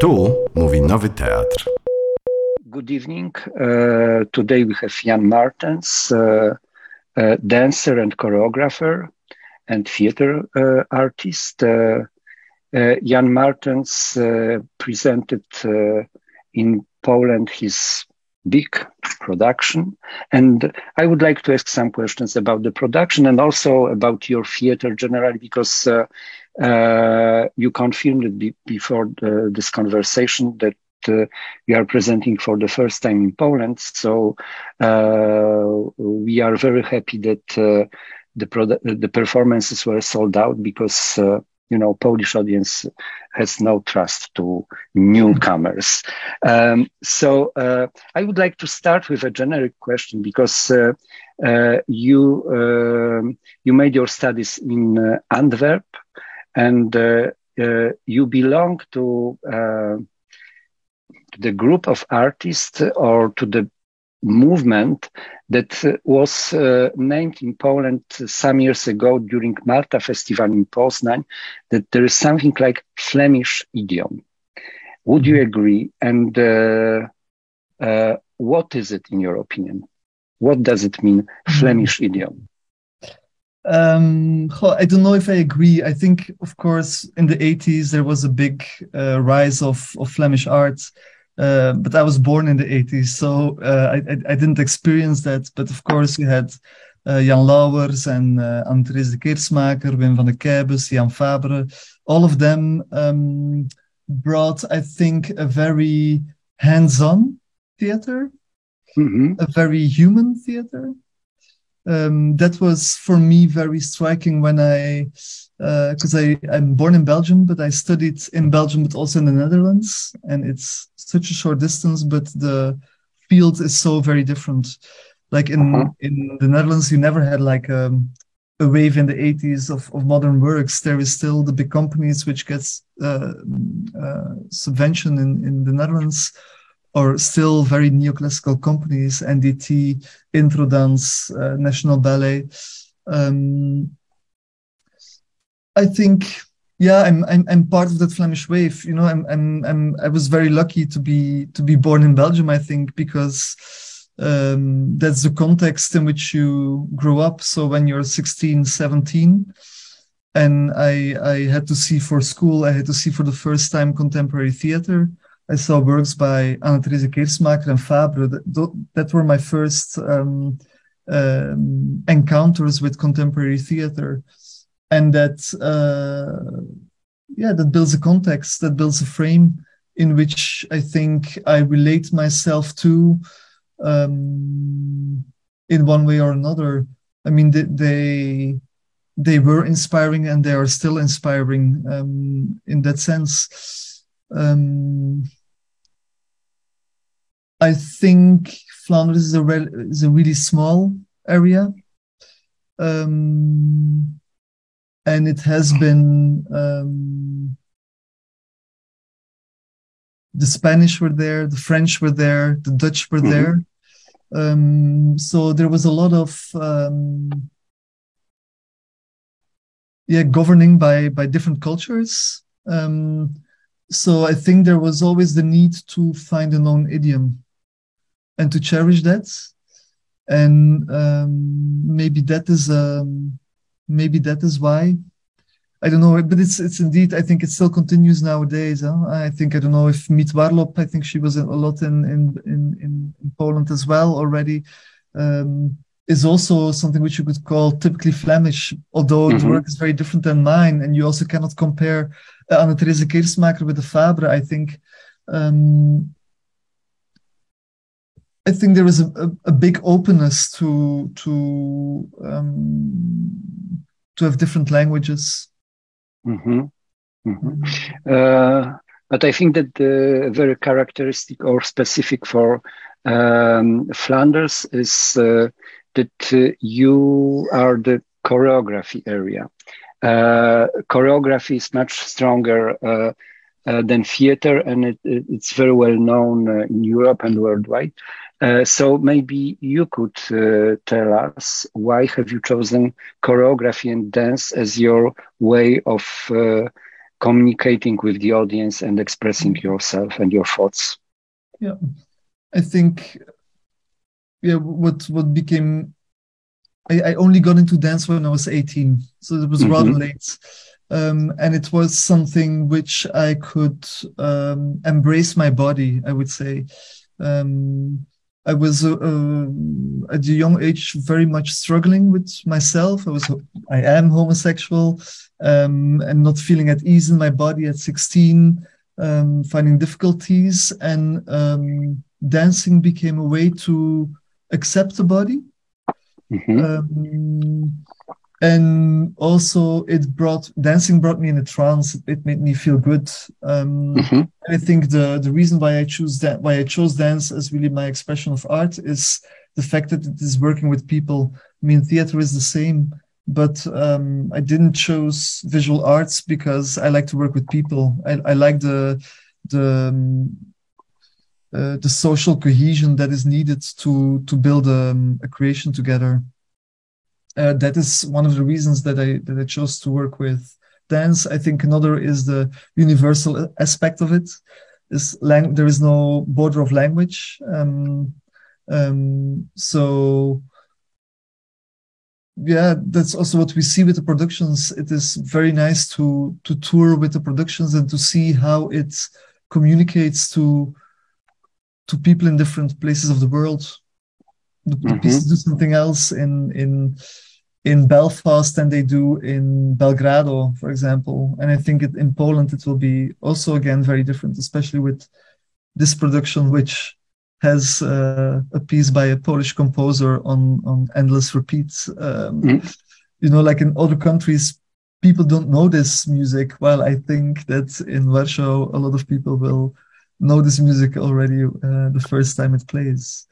Tu mówi Nowy Teatr. Good evening. Uh, today we have Jan Martens, uh, uh, dancer and choreographer and theater uh, artist. Uh, uh, Jan Martens presented in Poland his big production. And I would like to ask some questions about the production and also about your theater generally, because you confirmed be before the, this conversation that uh, you are presenting for the first time in Poland. So uh, we are very happy that uh, the, product, the performances were sold out because uh, you know polish audience has no trust to newcomers um, so uh, i would like to start with a generic question because uh, uh, you um, you made your studies in uh, antwerp and uh, uh, you belong to the group of artists or to the movement that uh, was uh, named in Poland some years ago during Malta Festival in Poznań, that there is something like Flemish idiom. Would you mm-hmm. agree? And uh, uh, what is it in your opinion? What does it mean, mm-hmm. Flemish idiom? Um, I don't know if I agree. I think, of course, in the 80s, there was a big uh, rise of, of Flemish art. uh, but I was born in the 80s, so uh, I, I, I, didn't experience that. But of course, you had uh, Jan Lauwers and uh, Andries de Keersmaeker, Wim Vandekeybus, Jan Fabre. All of them um, brought, I think, a very hands-on theater, mm-hmm. a very human theater. Um, that was for me very striking when I because uh, I I'm born in Belgium, but I studied in Belgium, but also in the Netherlands, and it's such a short distance, but the field is so very different. Like in uh-huh. in the Netherlands, you never had like a, um, a wave in the 80s of, of modern works. There is still the big companies which gets uh, uh, subvention in in the Netherlands, or still very neoclassical companies, NDT, Introdance, uh, National Ballet. Um, I think yeah, I'm I'm I'm part of that Flemish wave. You know, I'm I'm I'm I was very lucky to be to be born in Belgium. I think because um, that's the context in which you grow up. So when you're 16, 17, and I I had to see for school. I had to see for the first time contemporary theater. I saw works by Anne-Teresa Keersmaeker and Fabre. That, that were my first um, um, encounters with contemporary theater. And that uh, yeah that builds a context that builds a frame in which i think i relate myself to um, in one way or another. I mean they, they they were inspiring and they are still inspiring um, in that sense. Um, i think flanders is a, re- is a really small area um, and it has been um, the Spanish were there, the French were there, the Dutch were mm-hmm. there. Um, so there was a lot of um, yeah governing by by different cultures. Um, so I think there was always the need to find a known idiom and to cherish that, and um, maybe that is um, maybe that is why I don't know, but it's it's indeed. I think it still continues nowadays. Huh? I think I don't know if Miet Warlop. I think she was a lot in in in, in Poland as well already. Um, is also something which you could call typically Flemish, although mm-hmm. the work is very different than mine, and you also cannot compare uh, Anne-Teresa Keersmaeker with the Fabre. I think um, I think there is a, a, a big openness to to um, to have different languages. Mm-hmm. Mm-hmm. Uh, but I think that the very characteristic or specific for um, Flanders is uh, that uh, you are the choreography area. Uh, choreography is much stronger uh, uh, than theater, and it, it's very well known in Europe and worldwide. Uh, so maybe you could uh, tell us why have you chosen choreography and dance as your way of uh, communicating with the audience and expressing yourself and your thoughts. Yeah, I think yeah what what became I, I only got into dance when I was 18, so it was mm-hmm. rather late. Um, and it was something which I could um, embrace my body, I would say. Um, I was uh, uh, at a young age very much struggling with myself. I was, I am homosexual, um, and not feeling at ease in my body at 16, um, finding difficulties, and um, dancing became a way to accept the body. Mm-hmm. And also it brought dancing brought me in a trance. It made me feel good. Um, mm-hmm. i think the the reason why i choose that why i chose dance as really my expression of art is the fact that it is working with people. I mean theater is the same but um, i didn't choose visual arts because i like to work with people. I, I like the the um, uh, the social cohesion that is needed to to build a, um, a creation together uh, that is one of the reasons that I that I chose to work with dance. I think another is the universal aspect of it. Is lang- there is no border of language. Um, um, so yeah, that's also what we see with the productions. It is very nice to to tour with the productions and to see how it communicates to to people in different places of the world. The, mm-hmm. pieces do something else in in in Belfast than they do in Belgrado, for example. And I think it, in Poland it will be also again very different, especially with this production, which has uh, a piece by a Polish composer on on endless repeats. Um, mm. You know, like in other countries, people don't know this music. Well, I think that in Warsaw, a lot of people will know this music already uh, the first time it plays.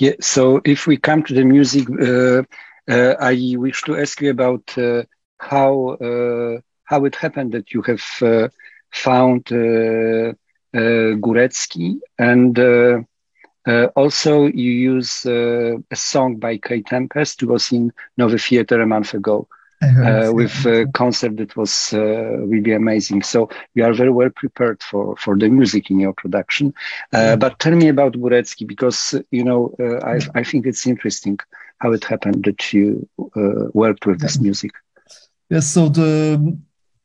Yeah. So if we come to the music. Uh, uh, I wish to ask you about uh, how uh, how it happened that you have found Górecki and also you use a song by Kae Tempest. It was in Nowy Theatre a month ago. Uh, with a concert that was uh, really amazing. So you are very well prepared for for the music in your production. Uh. But tell me about Górecki because you know I I think it's interesting how it happened that you uh, worked with this music. Yes, so the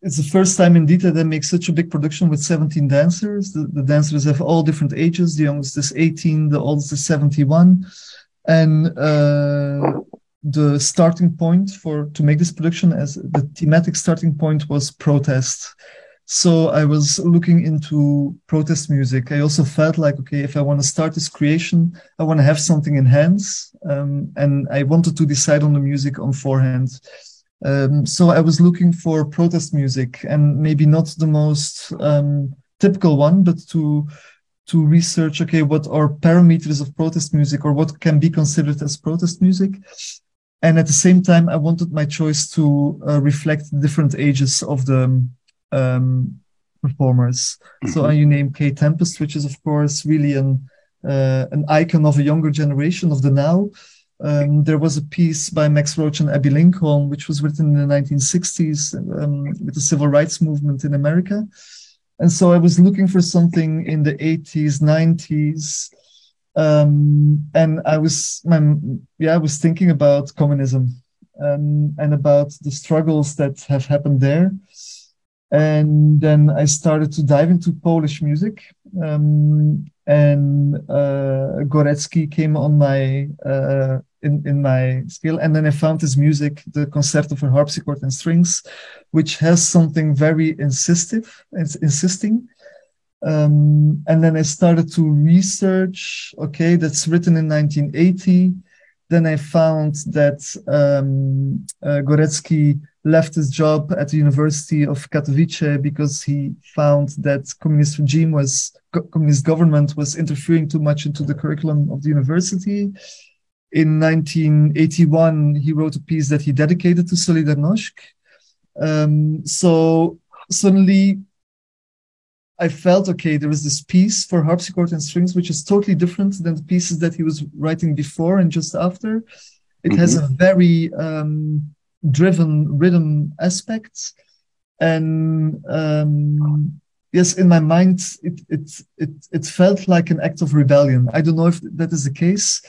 it's the first time indeed that I make such a big production with 17 dancers. The, the dancers have all different ages. The youngest is 18, the oldest is 71, and uh, the starting point for to make this production as the thematic starting point was protest so I was looking into protest music. I also felt like, okay, if I want to start this creation, I want to have something in hands. Um, and I wanted to decide on the music on forehand. Um, so I was looking for protest music and maybe not the most um, typical one, but to to research, okay, what are parameters of protest music or what can be considered as protest music. And at the same time, I wanted my choice to uh, reflect different ages of the um, performers. Mm-hmm. So you name Kae Tempest, which is of course really an uh, an icon of a younger generation of the now. Um, there was a piece by Max Roach and Abbey Lincoln, which was written in the 1960s um, with the civil rights movement in America. And so I was looking for something in the 80s, 90s. Um, and I was, my, yeah, I was thinking about communism um, and about the struggles that have happened there and then I started to dive into Polish music. Um, and uh, Górecki came on my uh, in in my skill, and then I found his music, the Concerto for harpsichord and strings, which has something very insistive, it's insisting. Um, and then I started to research. Okay, that's written in 1980. Then I found that um, uh, Górecki left his job at the University of Katowice because he found that communist regime was communist government was interfering too much into the curriculum of the university. In 1981, he wrote a piece that he dedicated to Solidarność. Um, so suddenly, I felt okay. There was this piece for harpsichord and strings, which is totally different than the pieces that he was writing before and just after. It mm-hmm. has a very um, driven rhythm aspects. and um, yes, in my mind, it it it it felt like an act of rebellion. I don't know if that is the case,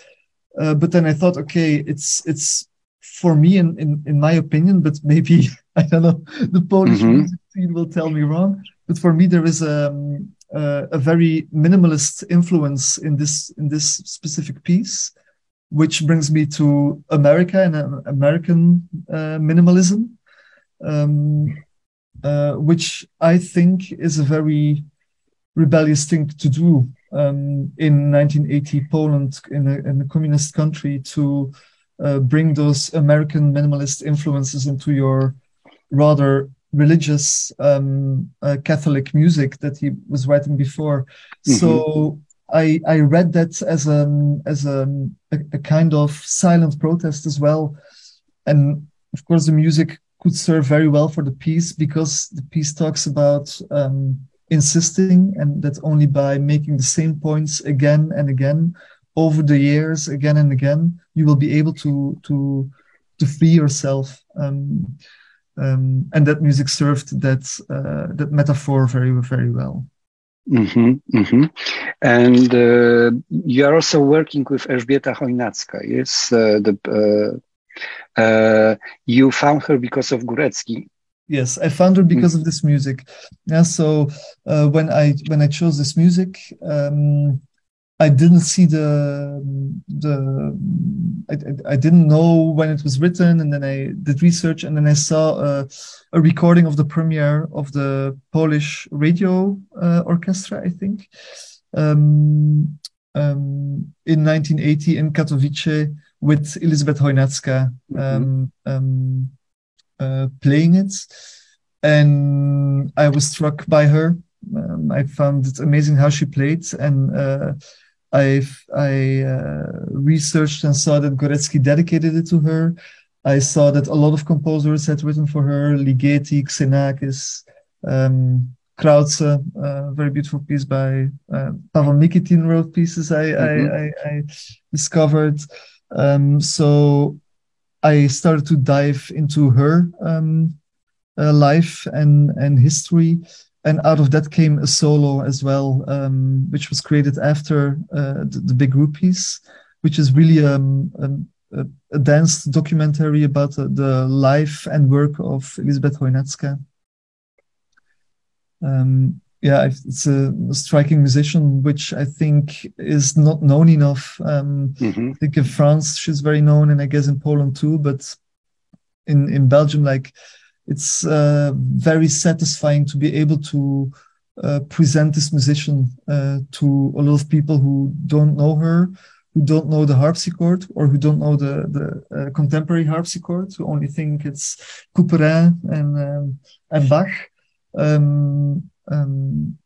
uh, but then I thought, okay, it's it's for me, in in, in my opinion, but maybe I don't know, the Polish Mhm. music scene will tell me wrong. But for me, there is um, uh, a very minimalist influence in this in this specific piece, which brings me to America and uh, American uh, minimalism, um, uh, which I think is a very rebellious thing to do um, in 1980 Poland, in a, in a communist country, to uh, bring those American minimalist influences into your rather religious um, uh, Catholic music that he was writing before. So I I read that as a as a, a, a kind of silent protest as well, and of course the music could serve very well for the piece because the piece talks about um, insisting and that only by making the same points again and again over the years again and again you will be able to to to free yourself. Um, um, and that music served that uh, that metaphor very very well hmm hmm And uh, you are also working with Elżbieta Chojnacka, yes? Uh, the, uh, uh, you found her because of Górecki. Yes, I found her because of this music. Yeah, so uh, when I when I chose this music, um, I didn't see the the I, I didn't know when it was written, and then I did research, and then I saw uh, a recording of the premiere of the Polish radio uh, orchestra, I think, um, um, in 1980 in Katowice with Elizabeth Chojnacka. Um, um, uh, playing it, and I was struck by her. Um, I found it amazing how she played, and uh, I I uh, researched and saw that Górecki dedicated it to her. I saw that a lot of composers had written for her: Ligeti, Xenakis, um, Krauze, a very beautiful piece by uh, Pavel Nikitin wrote pieces I, Mhm. I, I, I discovered. Um, so I started to dive into her um, uh, life and and history, and out of that came a solo as well, um, which was created after uh, the, the big group piece, which is really um, um, a, a dance documentary about the, the life and work of Elizabeth Chojnacka. Um, yeah, it's a striking musician, which I think is not known enough. Um, hmm I think in France she's very known, and I guess in Poland too. But in in Belgium, like it's uh, very satisfying to be able to uh, present this musician uh, to a lot of people who don't know her, who don't know the harpsichord, or who don't know the the uh, contemporary harpsichord, who only think it's Couperin and um, and Bach. Um, um,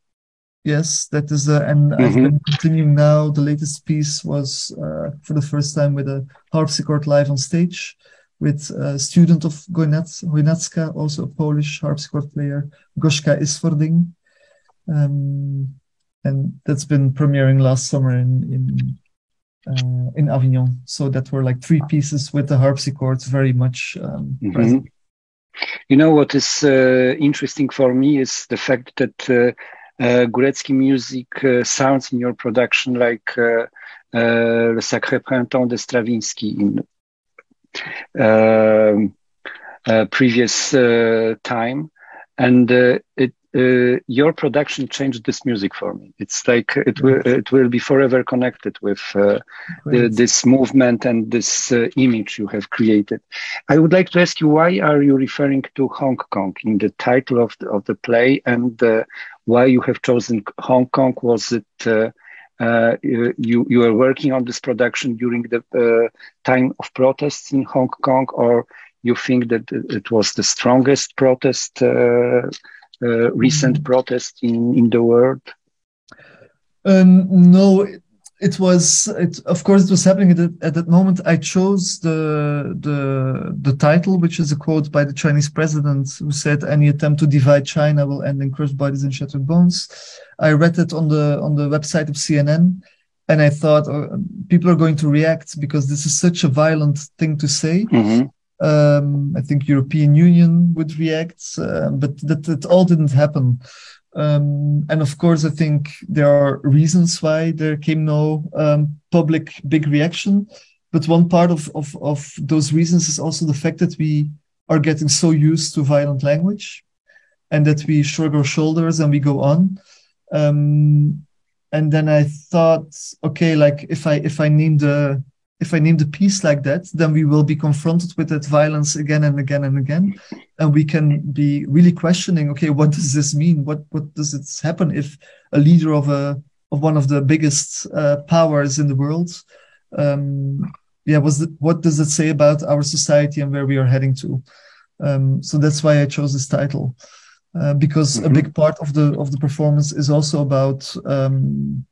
yes, that is, uh, and I've Mhm. been continuing now. The latest piece was uh, for the first time with a harpsichord live on stage with a student of Chojnacka, also a Polish harpsichord player, Gośka Isphording. Um, and that's been premiering last summer in in uh, in Avignon. So that were like three pieces with the harpsichords very much um, Mhm. present. You know what is uh, interesting for me is the fact that uh, uh, music uh, sounds in your production like uh, uh, Le Sacré Printemps de Stravinsky in uh, previous uh, time, and uh, it uh, your production changed this music for me. It's like it will it will be forever connected with uh, the, this movement and this uh, image you have created. I would like to ask you why are you referring to Hong Kong in the title of the, of the play and uh, why you have chosen Hong Kong? Was it uh, you you were working on this production during the uh, time of protests in Hong Kong, or you think that it was the strongest protest, uh, uh, recent protest in in the world? Um, no, it, it was. It of course it was happening at, that at that moment. I chose the the the title, which is a quote by the Chinese president, who said, "Any attempt to divide China will end in crushed bodies and shattered bones." I read it on the on the website of CNN, and I thought oh, people are going to react because this is such a violent thing to say. Mhm. Um, I think European Union would react, uh, but that, that all didn't happen. Um, and of course, I think there are reasons why there came no um, public big reaction. But one part of, of, of those reasons is also the fact that we are getting so used to violent language and that we shrug our shoulders and we go on. Um, and then I thought, okay, like if I if I name the if I name the piece like that, then we will be confronted with that violence again and again and again, and we can be really questioning, okay, what does this mean? What what does it happen if a leader of a of one of the biggest uh, powers in the world, um, yeah, was the, what does it say about our society and where we are heading to? Um, so that's why I chose this title. Uh, because mm-hmm. a big part of the of the performance is also about um,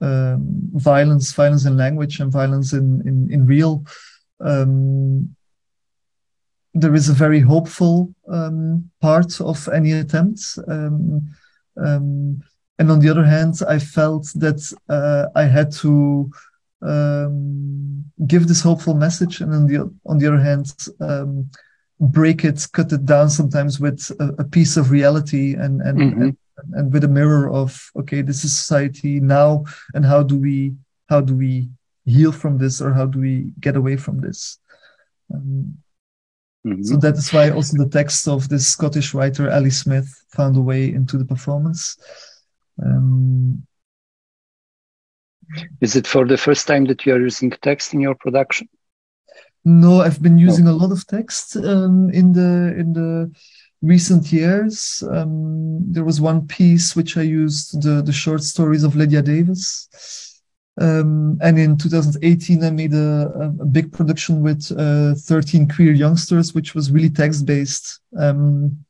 um, violence, violence in language, and violence in in, in real. Um, there is a very hopeful um, part of any attempt, um, um, and on the other hand, I felt that uh, I had to give this hopeful message, and on the on the other hand break it, cut it down sometimes with a, a piece of reality and and, mm-hmm. and and with a mirror of okay, this is society now, and how do we how do we heal from this or how do we get away from this? Um, mm-hmm. So that is why also the text of this Scottish writer Ali Smith found a way into the performance. Um, is it for the first time that you are using text in your production? No, I've been using a lot of text um, in the in the recent years. Um, there was one piece which I used the the short stories of Lydia Davis. Um, and in 2018, I made a, a big production with uh, 13 queer youngsters, which was really text based, um,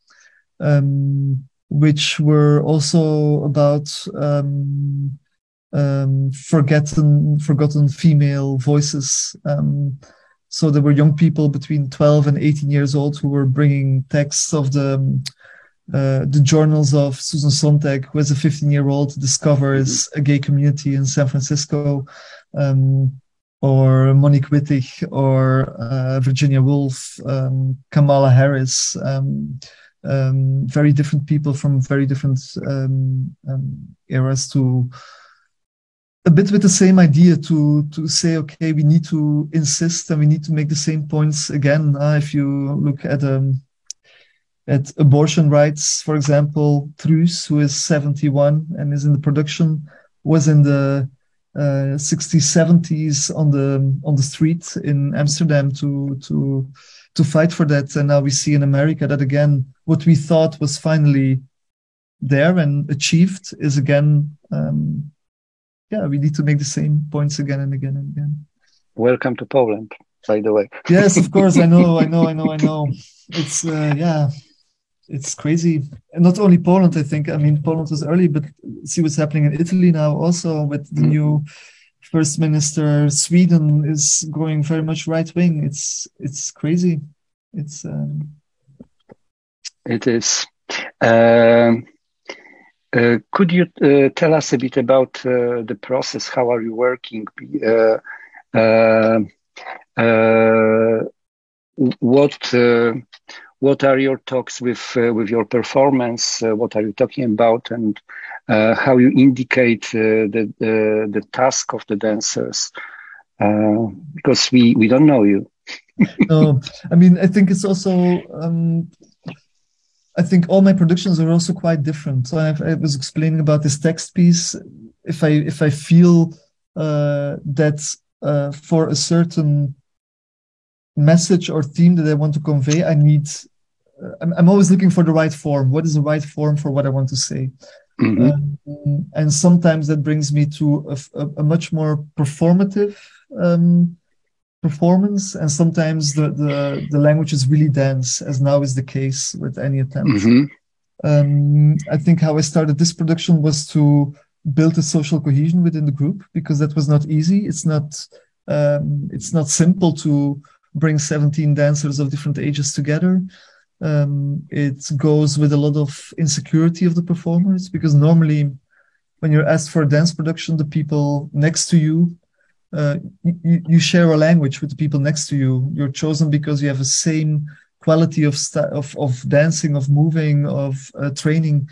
um, which were also about um, um, forgotten forgotten female voices. So there were young people between 12 and 18 years old who were bringing texts of the um, uh, the journals of Susan Sontag, who as a 15 year old discovers a gay community in San Francisco, um, or Monique Wittig, or uh, Virginia Woolf, um, Kamala Harris, um, um, very different people from very different um, eras to a bit with the same idea to to say okay we need to insist and we need to make the same points again. Uh, if you look at um at abortion rights for example Truus who is 71 and is in the production was in the uh, 60s 70s on the on the street in Amsterdam to to to fight for that. And now we see in America that again what we thought was finally there and achieved is again um, yeah, we need to make the same points again and again and again. Welcome to Poland, by the way. yes, of course. I know, I know, I know, I know. It's uh, yeah, it's crazy. And not only Poland, I think. I mean, Poland was early, but see what's happening in Italy now, also with the mm. new first minister. Sweden is going very much right wing. It's it's crazy. It's um... it is. Um, Uh, could you uh, tell us a bit about uh, the process? How are you working? Uh, uh, what what are your talks with with your performance? what are you talking about, and how you indicate the, task of the dancers? because we we don't know you. no, I mean I think it's also um, I think all my productions are also quite different. So I've, i was explaining about this text piece. If I if I feel uh, that uh, for a certain message or theme that I want to convey, I need. Uh, I'm, I'm, always looking for the right form. What is the right form for what I want to say? Mm-hmm. Um, and sometimes that brings me to a, a, a much more performative um, performance and sometimes the, the, the language is really dense as now is the case with any attempt. Mm-hmm. um, i think how i started this production was to build a social cohesion within the group because that was not easy. It's not um, it's not simple to bring 17 dancers of different ages together. Um, it goes with a lot of insecurity of the performers because normally when you're asked for a dance production the people next to you uh, you, you share a language with the people next to you. You're chosen because you have the same quality of of, of dancing, of moving, of uh, training,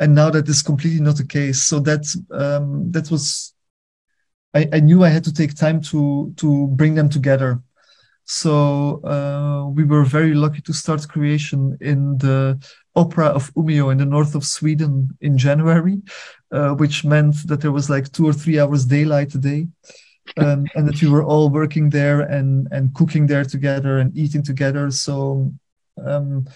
and now that is completely not the case. So that um, that was, I, I knew I had to take time to to bring them together. So uh, we were very lucky to start creation in the opera of Umeå in the north of Sweden in January, uh, which meant that there was like two or three hours daylight a day um, and that we were all working there and and cooking there together and eating together. So um,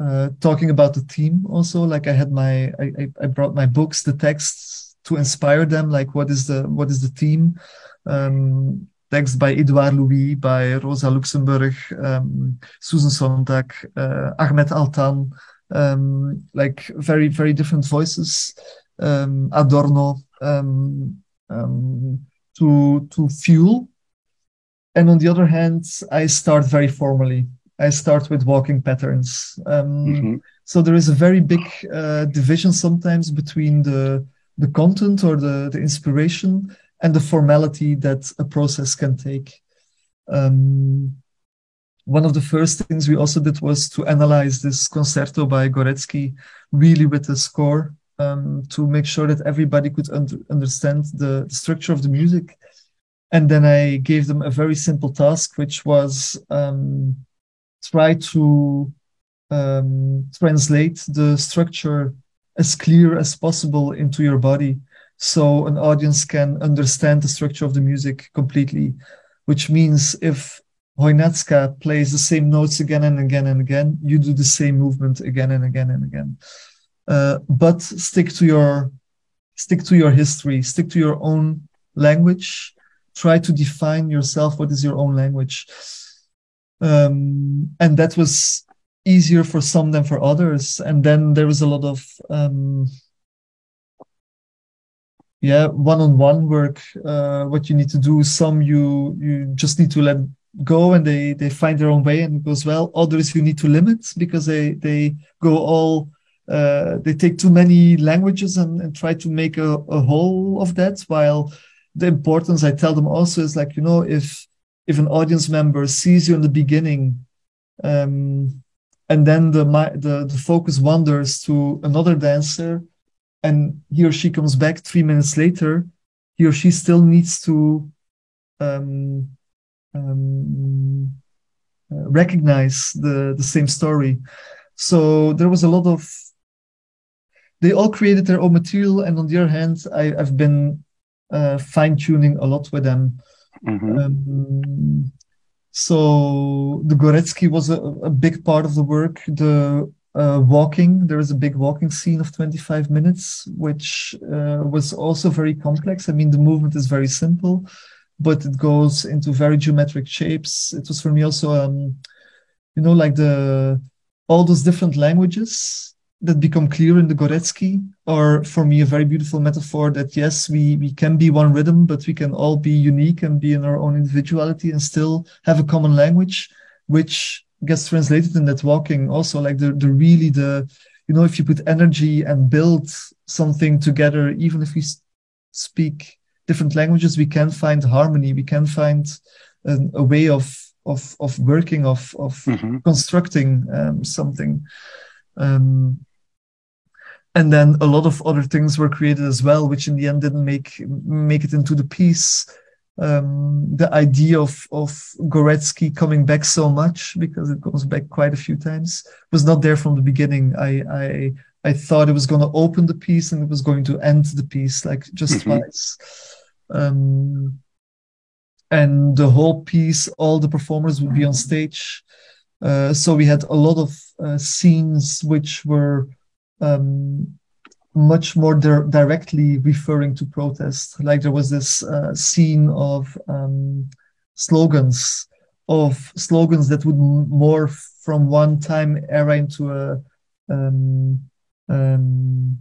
uh, talking about the theme also, like I had my I, I brought my books, the texts to inspire them. Like what is the what is the theme? Um, text by Edouard Louis, by Rosa Luxemburg, um, Susan Sontag, uh, Ahmet Altan, um, like very very different voices. Um, Adorno. Um, um, to to fuel. And on the other hand i start very formally. I start with walking patterns. Um, mm-hmm. so there is a very big uh, division sometimes between the the content or the the inspiration and the formality that a process can take. Um, one of the first things we also did was to analyze this concerto by Gorecki really with the score um, to make sure that everybody could un- understand the, structure of the music. And then I gave them a very simple task, which was um, try to um, translate the structure as clear as possible into your body so an audience can understand the structure of the music completely which means if Chojnacka plays the same notes again and again and again you do the same movement again and again and again uh, but stick to your stick to your history stick to your own language. Try to define yourself what is your own language. Um, and that was easier for some than for others. And then there was a lot of um, yeah one-on-one work uh, what you need to do. Some you you just need to let go and they they find their own way and it goes well. Others you need to limit because they they go all uh, they take too many languages and, and try to make a, a, whole of that while the importance i tell them also is like you know if if an audience member sees you in the beginning um, and then the, my, the the focus wanders to another dancer and he or she comes back three minutes later he or she still needs to um, um, uh, recognize the the same story. So there was a lot of they all created their own material, and on the other hand, I, have been uh, fine tuning a lot with them. Mm-hmm. Um, so the Gorecki was a, a, big part of the work. The uh, walking, there is a big walking scene of 25 minutes, which uh, was also very complex. I mean, the movement is very simple, but it goes into very geometric shapes. It was for me also, um, you know, like the all those different languages that become clear in the Gorecki are for me a very beautiful metaphor that yes, we we can be one rhythm, but we can all be unique and be in our own individuality and still have a common language, which gets translated in that walking also like the the really the you know if you put energy and build something together, even if we speak different languages, we can find harmony. We can find a, a way of of of working of of mm-hmm. constructing um, something. Um, and then a lot of other things were created as well, which in the end didn't make make it into the piece. Um, the idea of of Gorecki coming back so much because it goes back quite a few times was not there from the beginning. I I I thought it was going to open the piece and it was going to end the piece like just mm-hmm. twice. Um, and the whole piece, all the performers would be on stage. Uh, so we had a lot of uh, scenes which were um, much more di- directly referring to protest. Like there was this uh, scene of um, slogans, of slogans that would morph from one time era into a um, um,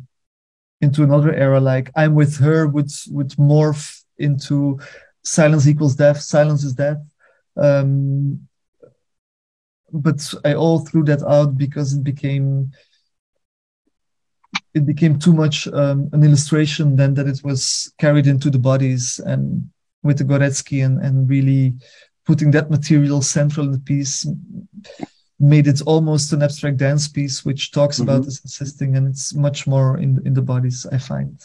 into another era. Like I'm with her would would morph into silence equals death. Silence is death. Um, but I all threw that out because it became it became too much um, an illustration then that it was carried into the bodies and with the Gorecki and, and really putting that material central in the piece made it almost an abstract dance piece which talks mm-hmm. about this assisting and it's much more in in the bodies i find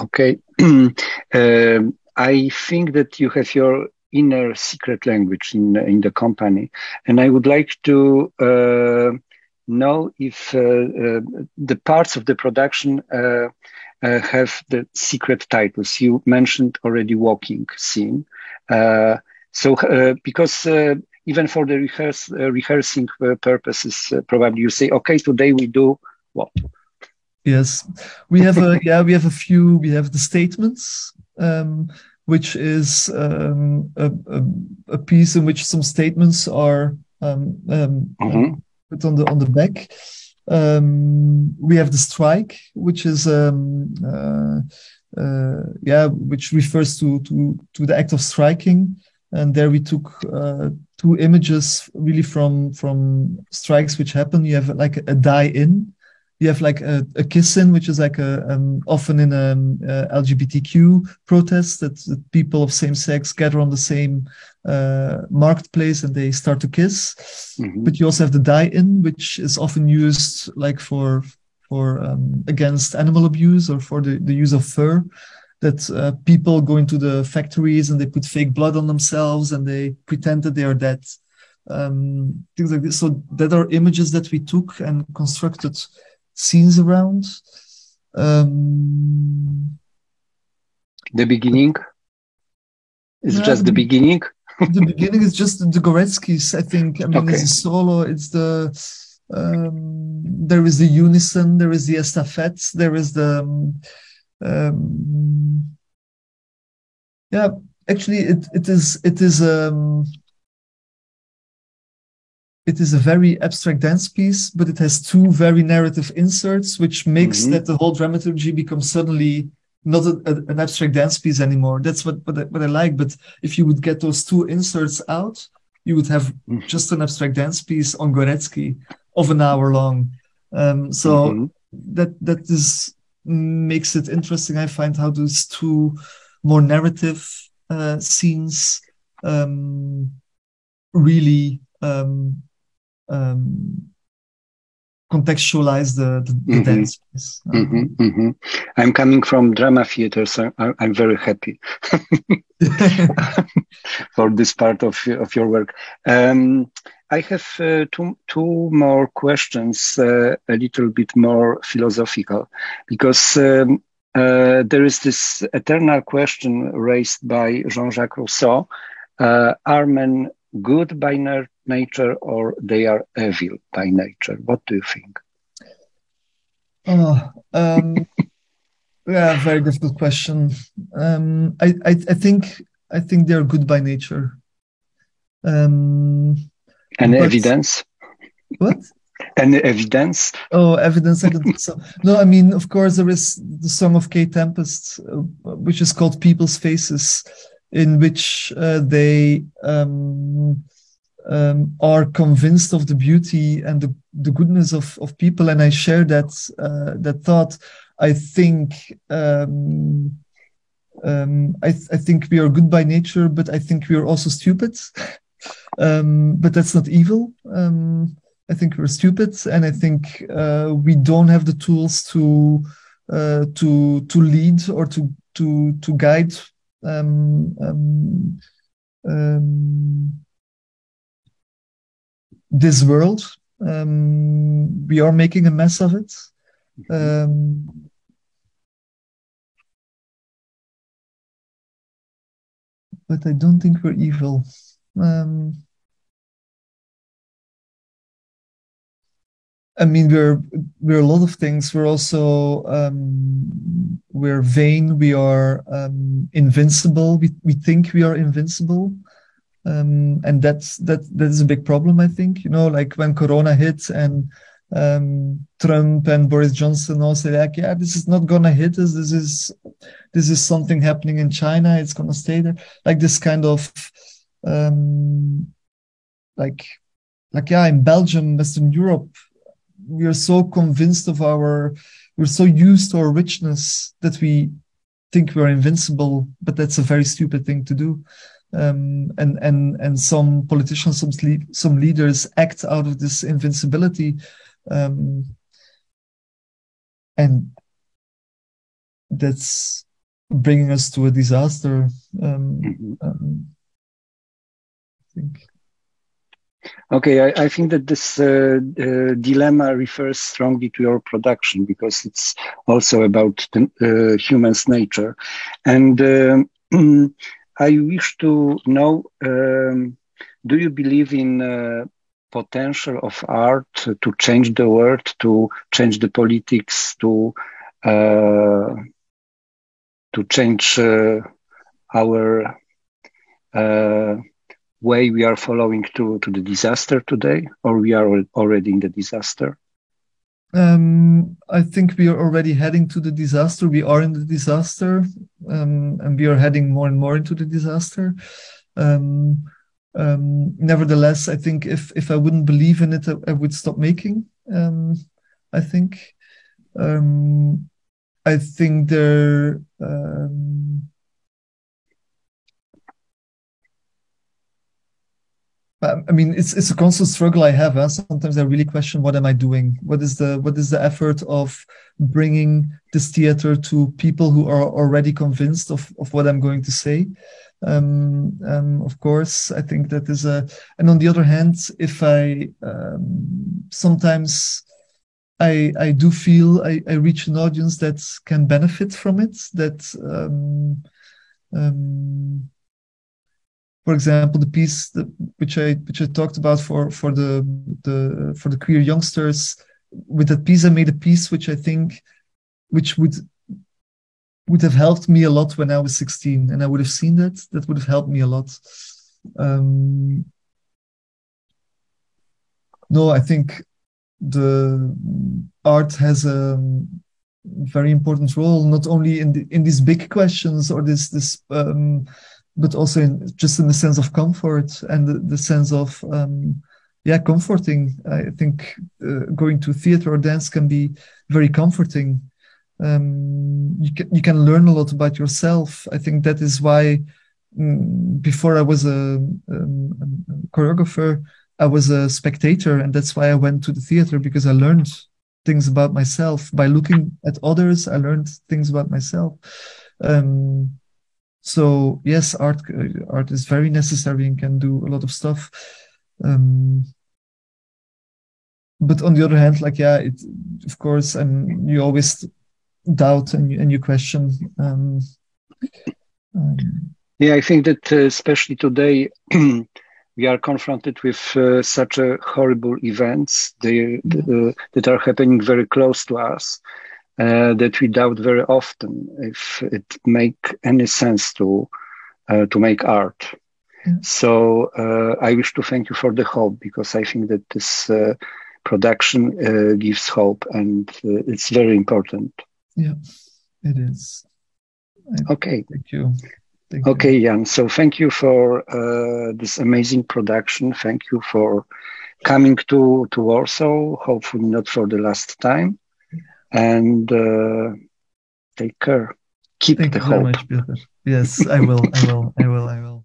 okay um, i think that you have your inner secret language in in the company and i would like to uh, know if uh, uh, the parts of the production uh, uh, have the secret titles you mentioned already walking scene uh, so because even for the rehearse, uh, rehearsing uh, purposes, uh, probably you say, okay, today we do what? Yes, we have a yeah, we have a few. We have the statements, um, which is um, a, a, a, piece in which some statements are um, um mm-hmm. Put on the on the back. Um, we have the strike, which is um, uh, uh, yeah, which refers to to to the act of striking and there we took uh, two images really from from strikes which happen. You have like a die in, you have like a, a kiss in, which is like a um, often in a, um, uh, LGBTQ protest that, that, people of same sex gather on the same uh, marketplace and they start to kiss. Mm-hmm. But you also have the die in, which is often used like for for um, against animal abuse or for the, the use of fur that uh, people go into the factories and they put fake blood on themselves and they pretend that they are dead. Um, things like this. So that are images that we took and constructed scenes around. Um, the beginning is yeah, just the, the, beginning. the beginning is just the Goreckis, I think. I mean, okay. it's a solo. It's the um, there is the unison, there is the estafette, there is the um, um, yeah, actually, it it is it is um, it is a very abstract dance piece, but it has two very narrative inserts, which makes mm-hmm. that the whole dramaturgy becomes suddenly not a, a, an abstract dance piece anymore. That's what what I, what I like. But if you would get those two inserts out, you would have mm-hmm. just an abstract dance piece on Gorecki of an hour long. Um, so mm-hmm. that that is makes it interesting. I find how those two more narrative uh, scenes um, really um, um, contextualize the, the, the mm-hmm. dance piece. Mm-hmm, mm-hmm. I'm coming from drama theater, so I, am very happy for this part of, of your work. Um, I have uh, two, two more questions, uh, a little bit more philosophical, because um, uh, there is this eternal question raised by Jean Jacques Rousseau uh, Are men good by nature or they are evil by nature? What do you think? Oh, um, yeah, very difficult question. Um, I, I, I think I think they are good by nature. Um, and evidence? What? And evidence? Oh, evidence. I don't think so. No, I mean, of course, there is the song of Kate Tempest, uh, which is called People's Faces, in which uh, they um, um, are convinced of the beauty and the, the goodness of, of people. And I share that, uh, that thought. I think. Um, um, I, th- I think we are good by nature, but I think we are also stupid. Um, but that's not evil. Um, I think we're stupid, and I think uh, we don't have the tools to uh, to to lead or to to to guide um, um, um this world. Um, we are making a mess of it. Um, but I don't think we're evil. Um, I mean, we're we're a lot of things. We're also um, we're vain. We are um, invincible. We we think we are invincible, um, and that's that that is a big problem. I think you know, like when Corona hit and um, Trump and Boris Johnson all say like, yeah, this is not gonna hit us. This is this is something happening in China. It's gonna stay there. Like this kind of um, like like yeah, in Belgium, Western Europe, we are so convinced of our we're so used to our richness that we think we're invincible, but that's a very stupid thing to do. Um, and and and some politicians, some some leaders act out of this invincibility, um, and that's bringing us to a disaster. Um, um I think. Okay, I, I, think that this uh, uh, dilemma refers strongly to your production because it's also about the, uh, human's nature. And um, I wish to know um, do you believe in uh, potential of art to change the world, to change the politics, to uh, to change uh, our way we are following to, to the disaster today, or we are already in the disaster? Um, I think we are already heading to the disaster. We are in the disaster, um, and we are heading more and more into the disaster. Um, um nevertheless, I think if if I wouldn't believe in it, I, I would stop making. Um, I think. Um, I think there. I mean, it's it's a constant struggle I have. Huh? Sometimes I really question what am I doing? What is the what is the effort of bringing this theater to people who are already convinced of of what I'm going to say? Um, um, of course, I think that is a. And on the other hand, if I um, sometimes I I do feel I, I reach an audience that can benefit from it. That um, um, for example, the piece that, which I which I talked about for for the the for the queer youngsters. With that piece, I made a piece which I think which would would have helped me a lot when I was 16, and I would have seen that. That would have helped me a lot. Um, no, I think the art has a very important role, not only in the, in these big questions or this this um, but also in, just in the sense of comfort and the, the sense of um, yeah comforting. I think uh, going to theater or dance can be very comforting. Um, you can you can learn a lot about yourself. I think that is why mm, before i was a, um, a choreographer i was a spectator and that's why i went to the theater because i learned things about myself. By looking at others i learned things about myself. Um, so yes, art art is very necessary and can do a lot of stuff. Um, but on the other hand, like yeah, it of course, and you always doubt and you, and you question. Um, um, yeah, I think that uh, especially today. we are confronted with uh, such a horrible events they, uh, that are happening very close to us uh, that we doubt very often if it make any sense to uh, to make art. Mm. So uh, I wish to thank you for the hope because I think that this uh, production uh, gives hope and uh, it's very important. Yeah, it is. I okay. Thank you. Thank okay, you. Jan. So thank you for this amazing production. Thank you for coming to to Warsaw. Hopefully not for the last time and uh, take care. Keep Thank the hope. Much, yes, I will. I will. I will. I will.